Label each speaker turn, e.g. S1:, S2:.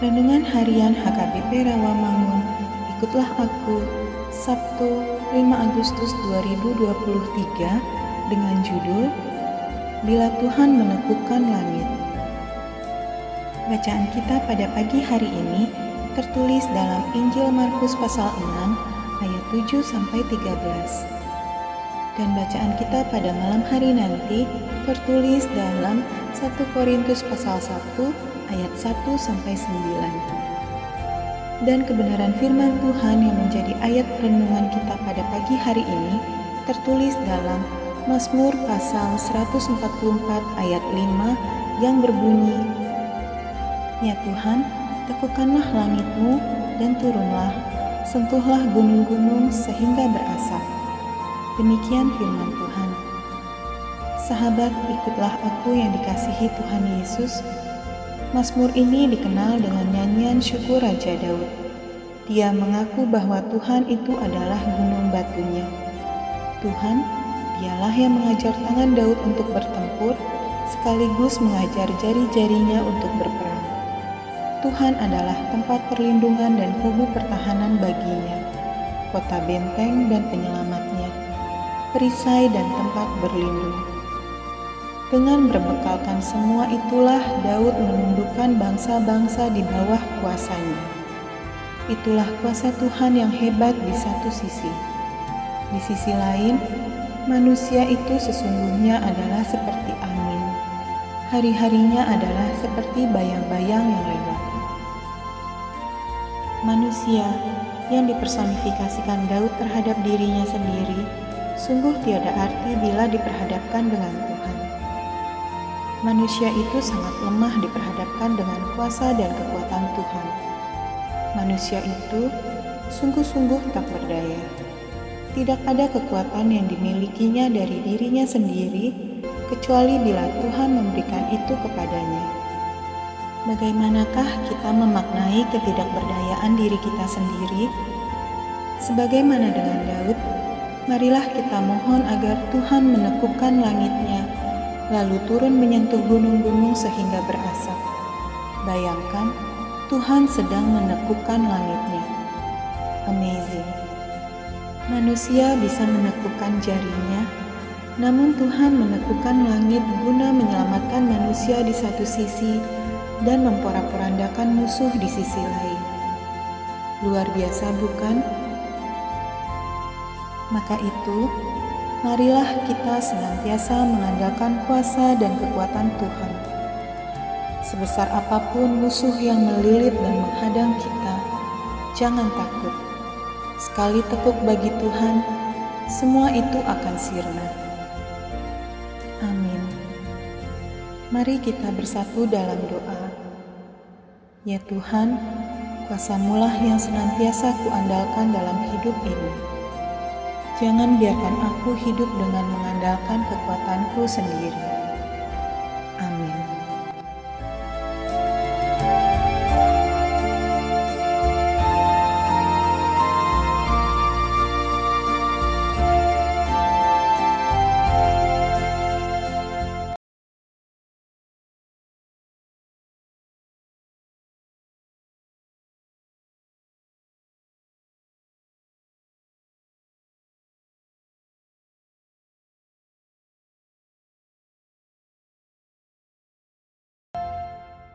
S1: Renungan Harian HKBP Rawamangun, ikutlah aku, Sabtu 5 Agustus 2023 dengan judul Bila Tuhan Menekukkan Langit. Bacaan kita pada pagi hari ini tertulis dalam Injil Markus pasal 6 ayat 7 sampai 13 dan bacaan kita pada malam hari nanti tertulis dalam 1 Korintus pasal 1 ayat 1 sampai 9. Dan kebenaran firman Tuhan yang menjadi ayat renungan kita pada pagi hari ini tertulis dalam Mazmur pasal 144 ayat 5 yang berbunyi Ya Tuhan, teguhkanlah langitmu dan turunlah, sentuhlah gunung-gunung sehingga berasap Demikian firman Tuhan. Sahabat, ikutlah aku yang dikasihi Tuhan Yesus. Mazmur ini dikenal dengan nyanyian syukur Raja Daud. Dia mengaku bahwa Tuhan itu adalah gunung batunya. Tuhan, dialah yang mengajar tangan Daud untuk bertempur, sekaligus mengajar jari-jarinya untuk berperang. Tuhan adalah tempat perlindungan dan kubu pertahanan baginya, kota benteng dan penyelamatnya perisai dan tempat berlindung. Dengan berbekalkan semua itulah Daud menundukkan bangsa-bangsa di bawah kuasanya. Itulah kuasa Tuhan yang hebat di satu sisi. Di sisi lain, manusia itu sesungguhnya adalah seperti angin. Hari-harinya adalah seperti bayang-bayang yang lewat. Manusia yang dipersonifikasikan Daud terhadap dirinya sendiri sungguh tiada arti bila diperhadapkan dengan Tuhan. Manusia itu sangat lemah diperhadapkan dengan kuasa dan kekuatan Tuhan. Manusia itu sungguh-sungguh tak berdaya. Tidak ada kekuatan yang dimilikinya dari dirinya sendiri, kecuali bila Tuhan memberikan itu kepadanya. Bagaimanakah kita memaknai ketidakberdayaan diri kita sendiri? Sebagaimana dengan Daud, marilah kita mohon agar Tuhan menekukkan langitnya, lalu turun menyentuh gunung-gunung sehingga berasap. Bayangkan, Tuhan sedang menekukkan langitnya. Amazing. Manusia bisa menekukkan jarinya, namun Tuhan menekukkan langit guna menyelamatkan manusia di satu sisi dan memporak-porandakan musuh di sisi lain. Luar biasa bukan? Maka itu, marilah kita senantiasa mengandalkan kuasa dan kekuatan Tuhan. Sebesar apa pun musuh yang melilit dan menghadang kita, jangan takut. Sekali tekuk bagi Tuhan, semua itu akan sirna. Amin. Mari kita bersatu dalam doa. Ya Tuhan, kuasamulah yang senantiasa kuandalkan dalam hidup ini. Jangan biarkan aku hidup dengan mengandalkan kekuatanku sendiri.